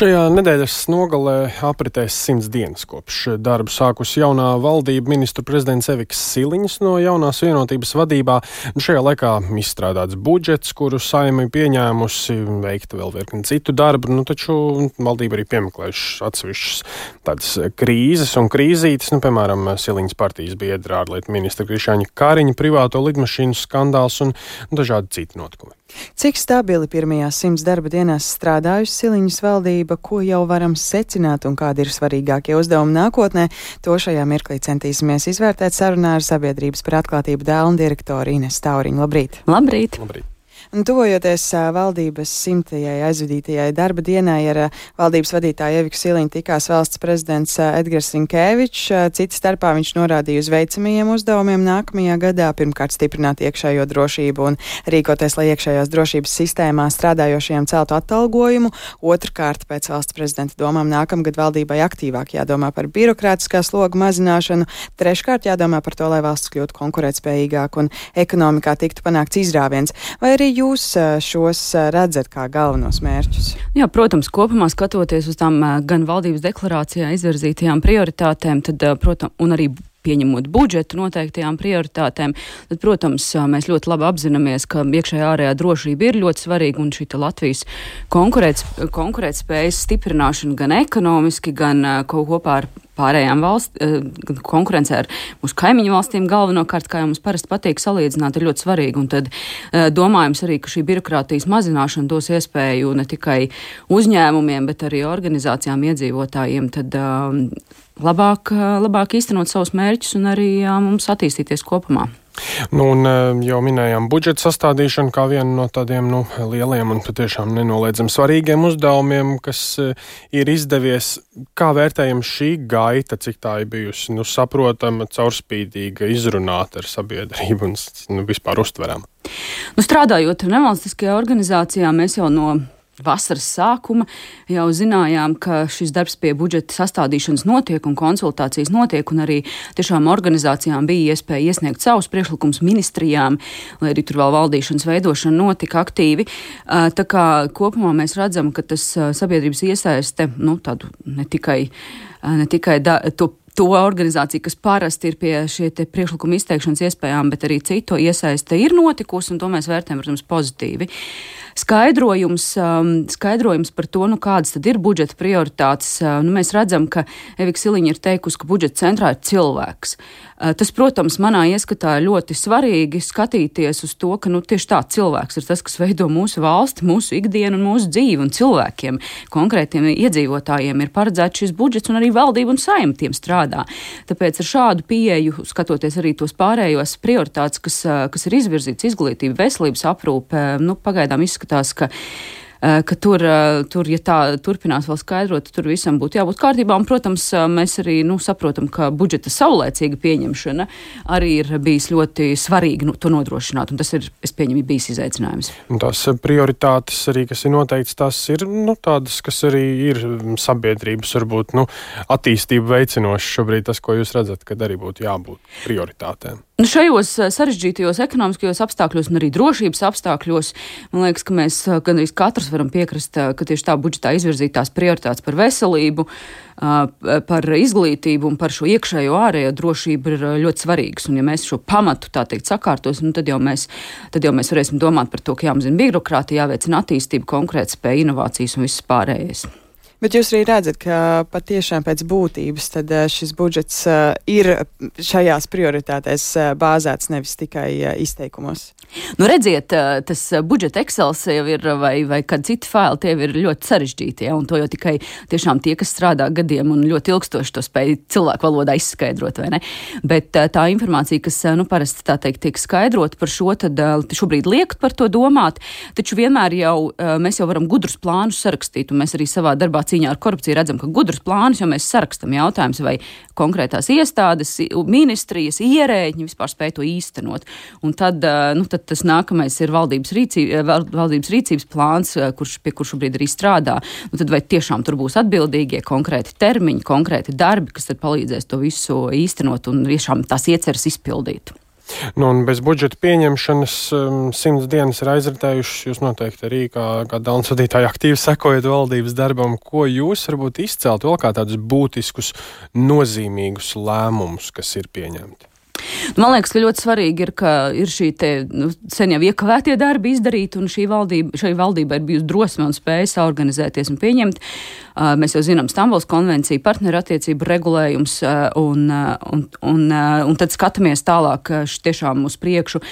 Šajā nedēļas nogalē apritēs simts dienas kopš darbu sākusi jaunā valdība ministru prezidents Eviks Siliņas no jaunās vienotības vadībā. Šajā laikā izstrādāts budžets, kuru saimi pieņēmusi, veikta vēl virkni citu darbu, nu, taču valdība arī piemeklējuši atsevišķas tādas krīzes un krīzītes, nu, piemēram, Siliņas partijas biedra ārlietu ministra Krišāņa Kāriņa privāto lidmašīnu skandāls un dažādi citi notikumi. Cik stabili pirmajās simts darba dienās strādājusi Siliņas valdība, ko jau varam secināt un kādi ir svarīgākie uzdevumi nākotnē, to šajā mirklī centīsimies izvērtēt sarunā ar sabiedrības par atklātību dēlu direktoru Ines Tauriņu. Labrīt! Labrīt! Labrīt. Un tuvojoties valdības simtajai aizvadītajai darba dienai ar valdības vadītāju Eviku Siliņu tikās valsts prezidents Edgars Rinkēvičs. Cita starpā viņš norādīja uz veicamajiem uzdevumiem nākamajā gadā, pirmkārt stiprināt iekšējo drošību un rīkoties, lai iekšējās drošības sistēmā strādājošiem celtu atalgojumu. Otrkārt, pēc valsts prezidenta domām nākamgad valdībai aktīvāk jādomā par birokrātiskā sloga mazināšanu. Treškārt jādomā par to, lai valsts kļūtu konkurētspējīgāk un ekonomikā tiktu panākts izrāviens. Vai arī jūs šos redzat kā galvenos mērķus? Jā, protams, kopumā skatoties uz tām gan valdības deklarācijā izvirzītajām prioritātēm, tad, protams, un arī pieņemot budžetu noteiktajām prioritātēm, tad, protams, mēs ļoti labi apzināmies, ka iekšējā ārējā drošība ir ļoti svarīga un šī Latvijas konkurēts, konkurētspējas stiprināšana gan ekonomiski, gan kopā ar pārējām valsts, konkurencē ar mūsu kaimiņu valstīm galvenokārt, kā jau mums parasti patīk salīdzināt, ir ļoti svarīga. Un tad domājams arī, ka šī birokrātijas mazināšana dos iespēju ne tikai uzņēmumiem, bet arī organizācijām, iedzīvotājiem. Tad, labāk, labāk īstenot savus mērķus un arī jā, mums attīstīties kopumā. Nu, un jau minējām budžeta sastādīšanu kā vienu no tādiem nu, lieliem un patiešām nenoliedzami svarīgiem uzdevumiem, kas ir izdevies. Kā vērtējam šī gaita, cik tā ir bijusi nu, saprotama, caurspīdīga, izrunāta ar sabiedrību un nu, vispār uztverama? Nu, strādājot nevalstiskajā organizācijā, mēs jau no vasaras sākuma jau zinājām, ka šis darbs pie budžeta sastādīšanas notiek un konsultācijas notiek, un arī tiešām organizācijām bija iespēja iesniegt savus priekšlikumus ministrijām, lai arī tur vēl valdīšanas veidošana notika aktīvi. Tā kā kopumā mēs redzam, ka tas sabiedrības iesaiste, nu, tādu ne tikai, ne tikai da, to to organizāciju, kas parasti ir pie šie priekšlikuma izteikšanas iespējām, bet arī citu iesaiste ir notikusi, un to mēs vērtējam, protams, pozitīvi. Skaidrojums, um, skaidrojums par to, nu, kādas tad ir budžeta prioritātes. Uh, nu, mēs redzam, ka Evika Siliņa ir teikusi, ka budžeta centrā ir cilvēks. Uh, tas, protams, manā ieskatā ir ļoti svarīgi skatīties uz to, ka nu, tieši tā cilvēks ir tas, kas veido mūsu valsti, mūsu ikdienu un mūsu dzīvi. Un cilvēkiem, konkrētiem iedzīvotājiem, ir paredzēts šis budžets, un arī valdība un saimtiem strādā. Tāpēc ar šādu pieeju, skatoties arī tos pārējos prioritātes, kas, uh, kas ir izvirzīts izglītība, veselības aprūpe, nu, pagaidām izskatās, ka Eh, ka tur, eh, tur, ja tā turpinās vēl skaidrot, tur visam būtu jābūt kārtībā. Un, protams, eh, mēs arī nu, saprotam, ka budžeta saulēcīga pieņemšana arī ir bijis ļoti svarīgi nu, to nodrošināt. Tas ir, es pieņemu, bijis izaicinājums. Un tās prioritātes arī, kas ir noteikts, tās ir nu, tādas, kas arī ir sabiedrības, varbūt, nu, attīstību veicinošas šobrīd, tas, ko jūs redzat, kad arī būtu jābūt prioritātēm. Nu, šajos sarežģītajos ekonomiskajos apstākļos un arī drošības apstākļos, man liekas, ka mēs gandrīz katrs varam piekrist, ka tieši tā budžetā izvirzītās prioritātes par veselību, par izglītību un par šo iekšējo ārējo drošību ir ļoti svarīgas. Un, ja mēs šo pamatu tā teikt sakārtosim, nu, tad, jau mēs, tad jau mēs varēsim domāt par to, ka jāmazina birokrātija, jāveicina attīstība, konkurētspēja, inovācijas un viss pārējais. Bet jūs arī redzat, ka patiešām pēc būtības šis budžets ir šajās prioritātēs bāzēts nevis tikai izteikumos. Nu, redziet, tas budžeta Excels jau ir, vai, vai kādi citi faili, tie ir ļoti sarežģīti. Ja, un to jau tikai tiešām tie, kas strādā gadiem un ļoti ilgstoši to spēj cilvēku valodā izskaidrot, vai ne? Bet tā informācija, kas, nu, parasti tā teikt, tiek skaidrot par šo, tad šobrīd liek par to domāt, taču vienmēr jau mēs jau varam gudrus plānus sarakstīt, un mēs arī savā darbā cīņā ar korupciju redzam, ka gudrus plānus jau mēs sarakstam jautājums, vai konkrētās iestādes, ministrijas, ierēģi vispār spēj to īstenot. Un tad, nu, tad tas nākamais ir valdības, rīcība, valdības rīcības plāns, kurš, pie kurš šobrīd arī strādā. Nu, tad vai tiešām tur būs atbildīgie konkrēti termiņi, konkrēti darbi, kas tad palīdzēs to visu īstenot un tiešām tās ieceras izpildīt? Nu, un bez budžeta pieņemšanas um, simts dienas ir aizritējušas. Jūs noteikti arī kā, kā Dānas vadītāji aktīvi sekojat valdības darbam. Ko jūs varbūt izcelt vēl kā tādus būtiskus, nozīmīgus lēmumus, kas ir pieņemti? Man liekas, ka ļoti svarīgi ir, ka ir šī te, nu, sen jau iekavētie darbi izdarīti, un šī valdība, šai valdībai ir bijusi drosme un spēja saorganizēties un pieņemt Mēs jau zinām, Stambuls konvencija, partnerattiecību regulējums, un, un, un, un tad skatāmies tālāk tiešām uz priekšu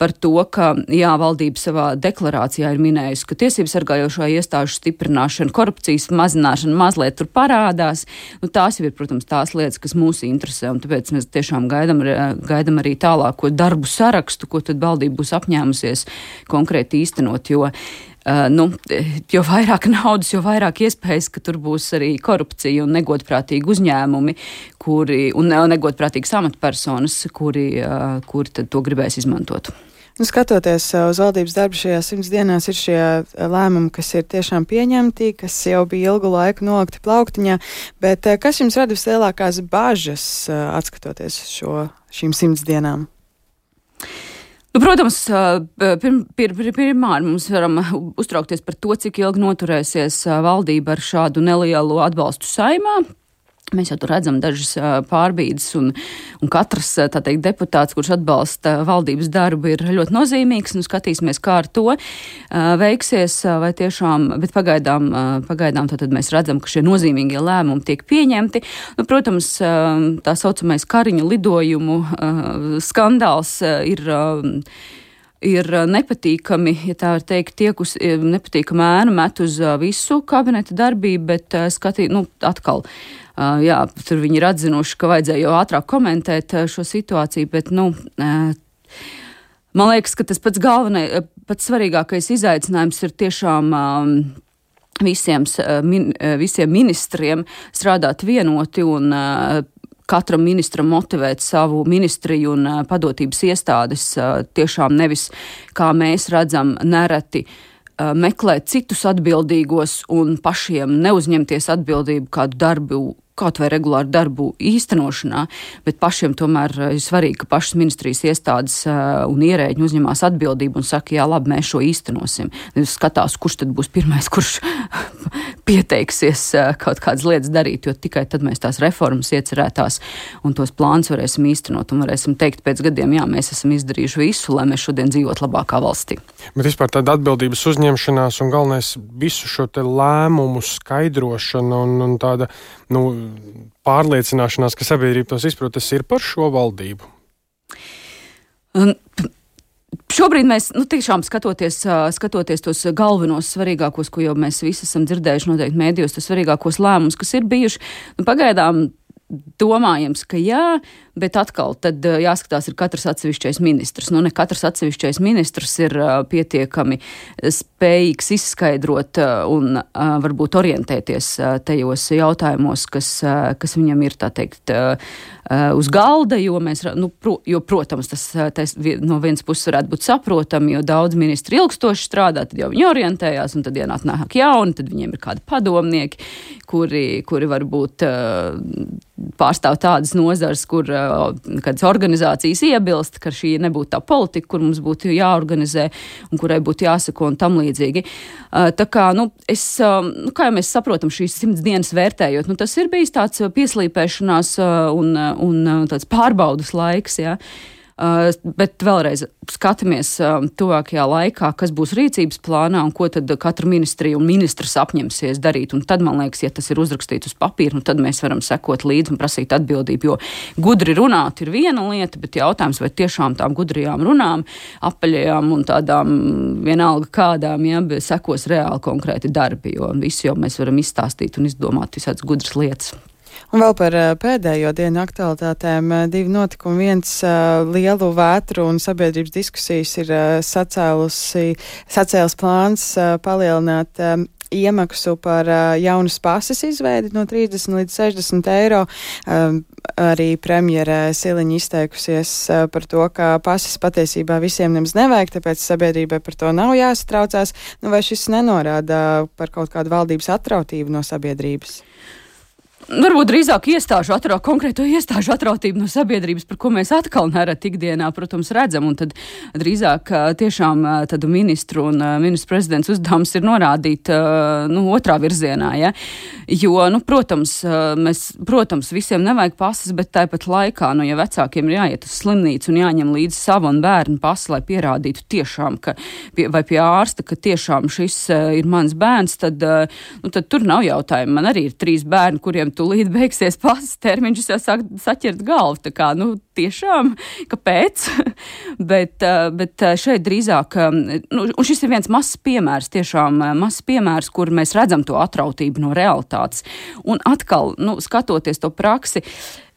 par to, ka, jā, valdība savā deklarācijā ir minējusi, ka tiesību sargājošo iestāžu stiprināšana, korupcijas mazināšana mazliet tur parādās. Nu, tās jau ir, protams, tās lietas, kas mūs interesē, un tāpēc mēs tiešām gaidam, gaidam arī tālāko darbu sarakstu, ko tad valdība būs apņēmusies konkrēti īstenot, jo Uh, nu, jo vairāk naudas, jo vairāk iespējas, ka tur būs arī korupcija un negodprātīgi uzņēmumi, kuri, un negodprātīgas amatpersonas, kuri, uh, kuri to gribēs izmantot. Nu, skatoties uz valdības darbu šajās simts dienās, ir šie lēmumi, kas ir tiešām pieņemti, kas jau bija ilgu laiku nolikti plauktiņā. Bet kas jums rada vislielākās bažas, atskatoties šo, šīm simts dienām? Nu, protams, pirm, pir, pir, pirmā mums varam uztraukties par to, cik ilgi noturēsies valdība ar šādu nelielu atbalstu saimā. Mēs jau tur redzam dažas pārbīdes, un, un katrs teikt, deputāts, kurš atbalsta valdības darbu, ir ļoti nozīmīgs. Nu, skatīsimies, kā ar to veiksies, vai tiešām, bet pagaidām, pagaidām mēs redzam, ka šie nozīmīgie lēmumi tiek pieņemti. Nu, protams, tā saucamais kariņu lidojumu skandāls ir ir nepatīkami, ja tā var teikt, tiek uz nepatīkamu ēnu met uz visu kabineta darbību, bet skatīt, nu, atkal. Jā, tur viņi ir atzinuši, ka vajadzēja jau ātrāk komentēt šo situāciju, bet, nu, man liekas, ka tas pats galvenais, pats svarīgākais izaicinājums ir tiešām um, visiem, min, visiem ministriem strādāt vienoti un katram ministram motivēt savu ministriju un padotības iestādes tiešām nevis, kā mēs redzam, nereti meklēt citus atbildīgos un pašiem neuzņemties atbildību kādu darbu kaut vai regulāru darbu īstenošanā, bet pašiem tomēr ir svarīgi, ka pašas ministrijas iestādes un ierēģi uzņemās atbildību un saka, jā, labi, mēs šo īstenosim. Nevis skatās, kurš tad būs pirmais, kurš pieteiksies kaut kādas lietas darīt, jo tikai tad mēs tās reformas iecerētās un tos plāns varēsim īstenot un varēsim teikt pēc gadiem, jā, mēs esam izdarījuši visu, lai mēs šodien dzīvotu labākā valstī. Bet vispār tāda atbildības uzņemšanās un galvenais visu šo lēmumu skaidrošana un, un tāda nu, pārliecināšanās, ka sabiedrība tos izprot, tas ir par šo valdību. Un, Šobrīd mēs nu, tiešām skatoties, skatoties tos galvenos, svarīgākos, ko jau mēs visi esam dzirdējuši, noteikti mēdījos, tos svarīgākos lēmumus, kas ir bijuši. Nu, pagaidām domājams, ka jā, bet atkal tad jāskatās, ir katrs atsevišķais ministrs. Nu, ne katrs atsevišķais ministrs ir pietiekami spējīgs izskaidrot un varbūt orientēties tajos jautājumos, kas, kas viņam ir, tā teikt, uz galda, jo mēs, nu, pro, jo, protams, tas, tas no vienas puses varētu būt saprotami, jo daudz ministri ilgstoši strādā, tad jau viņi orientējās, un tad ienāk nāk jauni, tad viņiem ir kādi padomnieki, kuri, kuri varbūt pārstāv tādas nozares, kur kādas organizācijas iebilst, ka šī nebūtu tā politika, kur mums būtu jāorganizē un kurai būtu jāsako un tam līdzīgi. Tā kā, nu, es, nu, kā jau mēs saprotam, šīs simts dienas vērtējot, nu, tas ir bijis tāds pieslīpēšanās un, un tāds pārbaudas laiks. Ja. Uh, bet vēlreiz skatāmies uh, tuvākajā laikā, kas būs rīcības plānā un ko tad katra ministrija un ministrs apņemsies darīt. Un tad, man liekas, ja tas ir uzrakstīts uz papīra, nu tad mēs varam sekot līdzi un prasīt atbildību. Jo gudri runāt ir viena lieta, bet jautājums, vai tiešām tām gudrajām runām, apaļajām un tādām vienalga kādām, ja, sekos reāli konkrēti darbi. Jo visu jau mēs varam izstāstīt un izdomāt visādas gudras lietas. Un vēl par uh, pēdējo dienu aktualitātēm. Uh, divi notikumi. Viens uh, lielu vētru un sabiedrības diskusijas ir sacēlis plāns palielināt iemaksu par jaunas pases izveidi no 30 līdz 60 eiro. Um, arī premjera Siliņa izteikusies par to, ka pases patiesībā visiem nemaz nevajag, tāpēc sabiedrībai par to nav jāsatraucās. Nu, vai šis nenorāda par kaut kādu valdības atrautību no sabiedrības? Varbūt drīzāk iestāžu atrautību, konkrēto iestāžu atrautību no sabiedrības, par ko mēs atkal nereti ikdienā, protams, redzam. Un tad drīzāk tiešām tad ministru un ministru prezidents uzdevums ir norādīt nu, otrā virzienā. Ja? Jo, nu, protams, mēs, protams, visiem nevajag pasas, bet tāpat laikā, nu, ja vecākiem ir jāiet uz slimnīcu un jāņem līdzi savu un bērnu pasu, lai pierādītu tiešām, ka, pie, vai pie ārsta, ka tiešām šis ir mans bērns, tad, nu, tad tur nav jautājumu. Man arī ir trīs bērni, kuriem tūlīt beigsies pasas termiņš, jau sāku saķert galvu. Tā kā, nu, tiešām, kāpēc? bet, eh, bet eh, šeit drīzāk, eh, nu, un šis ir viens mazs piemērs, tiešām mazs piemērs, kur mēs redzam to atrautību no realitātes. Un atkal, nu, skatoties to praksi,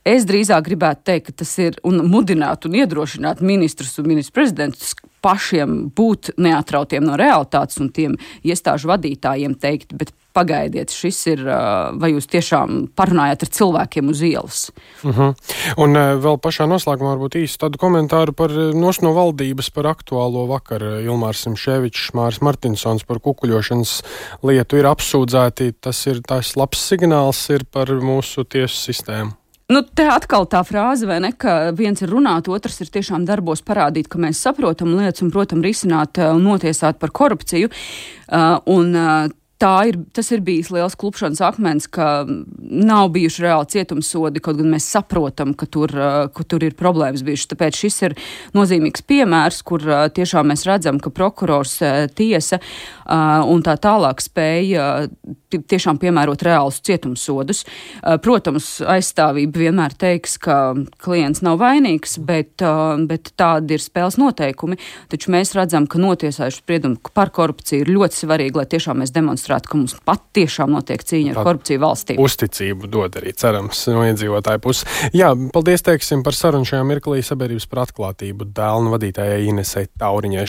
Es drīzāk gribētu teikt, ka tas ir un mudināt un iedrošināt ministrus un ministru prezidentus pašiem būt neatrautiem no realitātes un tiem iestāžu vadītājiem teikt, bet pagaidiet, šis ir, vai jūs tiešām parunājat ar cilvēkiem uz ielas. Uh mhm. -huh. Un vēl pašā noslēgumā varbūt īsti tādu komentāru par noš no valdības par aktuālo vakar. Ilmārs Simševičs, Māris Martinsons par kukuļošanas lietu ir apsūdzēti. Tas ir tās labs signāls ir par mūsu tiesu sistēmu. Nu, te atkal tā frāze, ne, ka viens ir runāt, otrs ir tiešām darbos parādīt, ka mēs saprotam lietas un, protams, risināt un notiesāt par korupciju. Uh, un, uh, ir, tas ir bijis liels klupšanas akmens, ka nav bijuši reāli cietumsodi, kaut gan mēs saprotam, ka tur, ka tur ir problēmas bijušas. Tāpēc šis ir nozīmīgs piemērs, kur tiešām mēs redzam, ka prokurors tiesa un tā tālāk spēja tiešām piemērot reālus cietumsodus. Protams, aizstāvība vienmēr teiks, ka klients nav vainīgs, bet, bet tādi ir spēles noteikumi. Taču mēs redzam, ka notiesājuši spriedumu par korupciju ir ļoti svarīgi, lai tiešām mēs demonstrētu demonstrētu, ka mums patiešām notiek cīņa ar korupciju valstī. Uzticību dod arī, cerams, no iedzīvotāju puses. Jā, paldies, teiksim, par sarunu šajā mirklī sabiedrības par atklātību dēlnu vadītājai Inesai Tauriņai.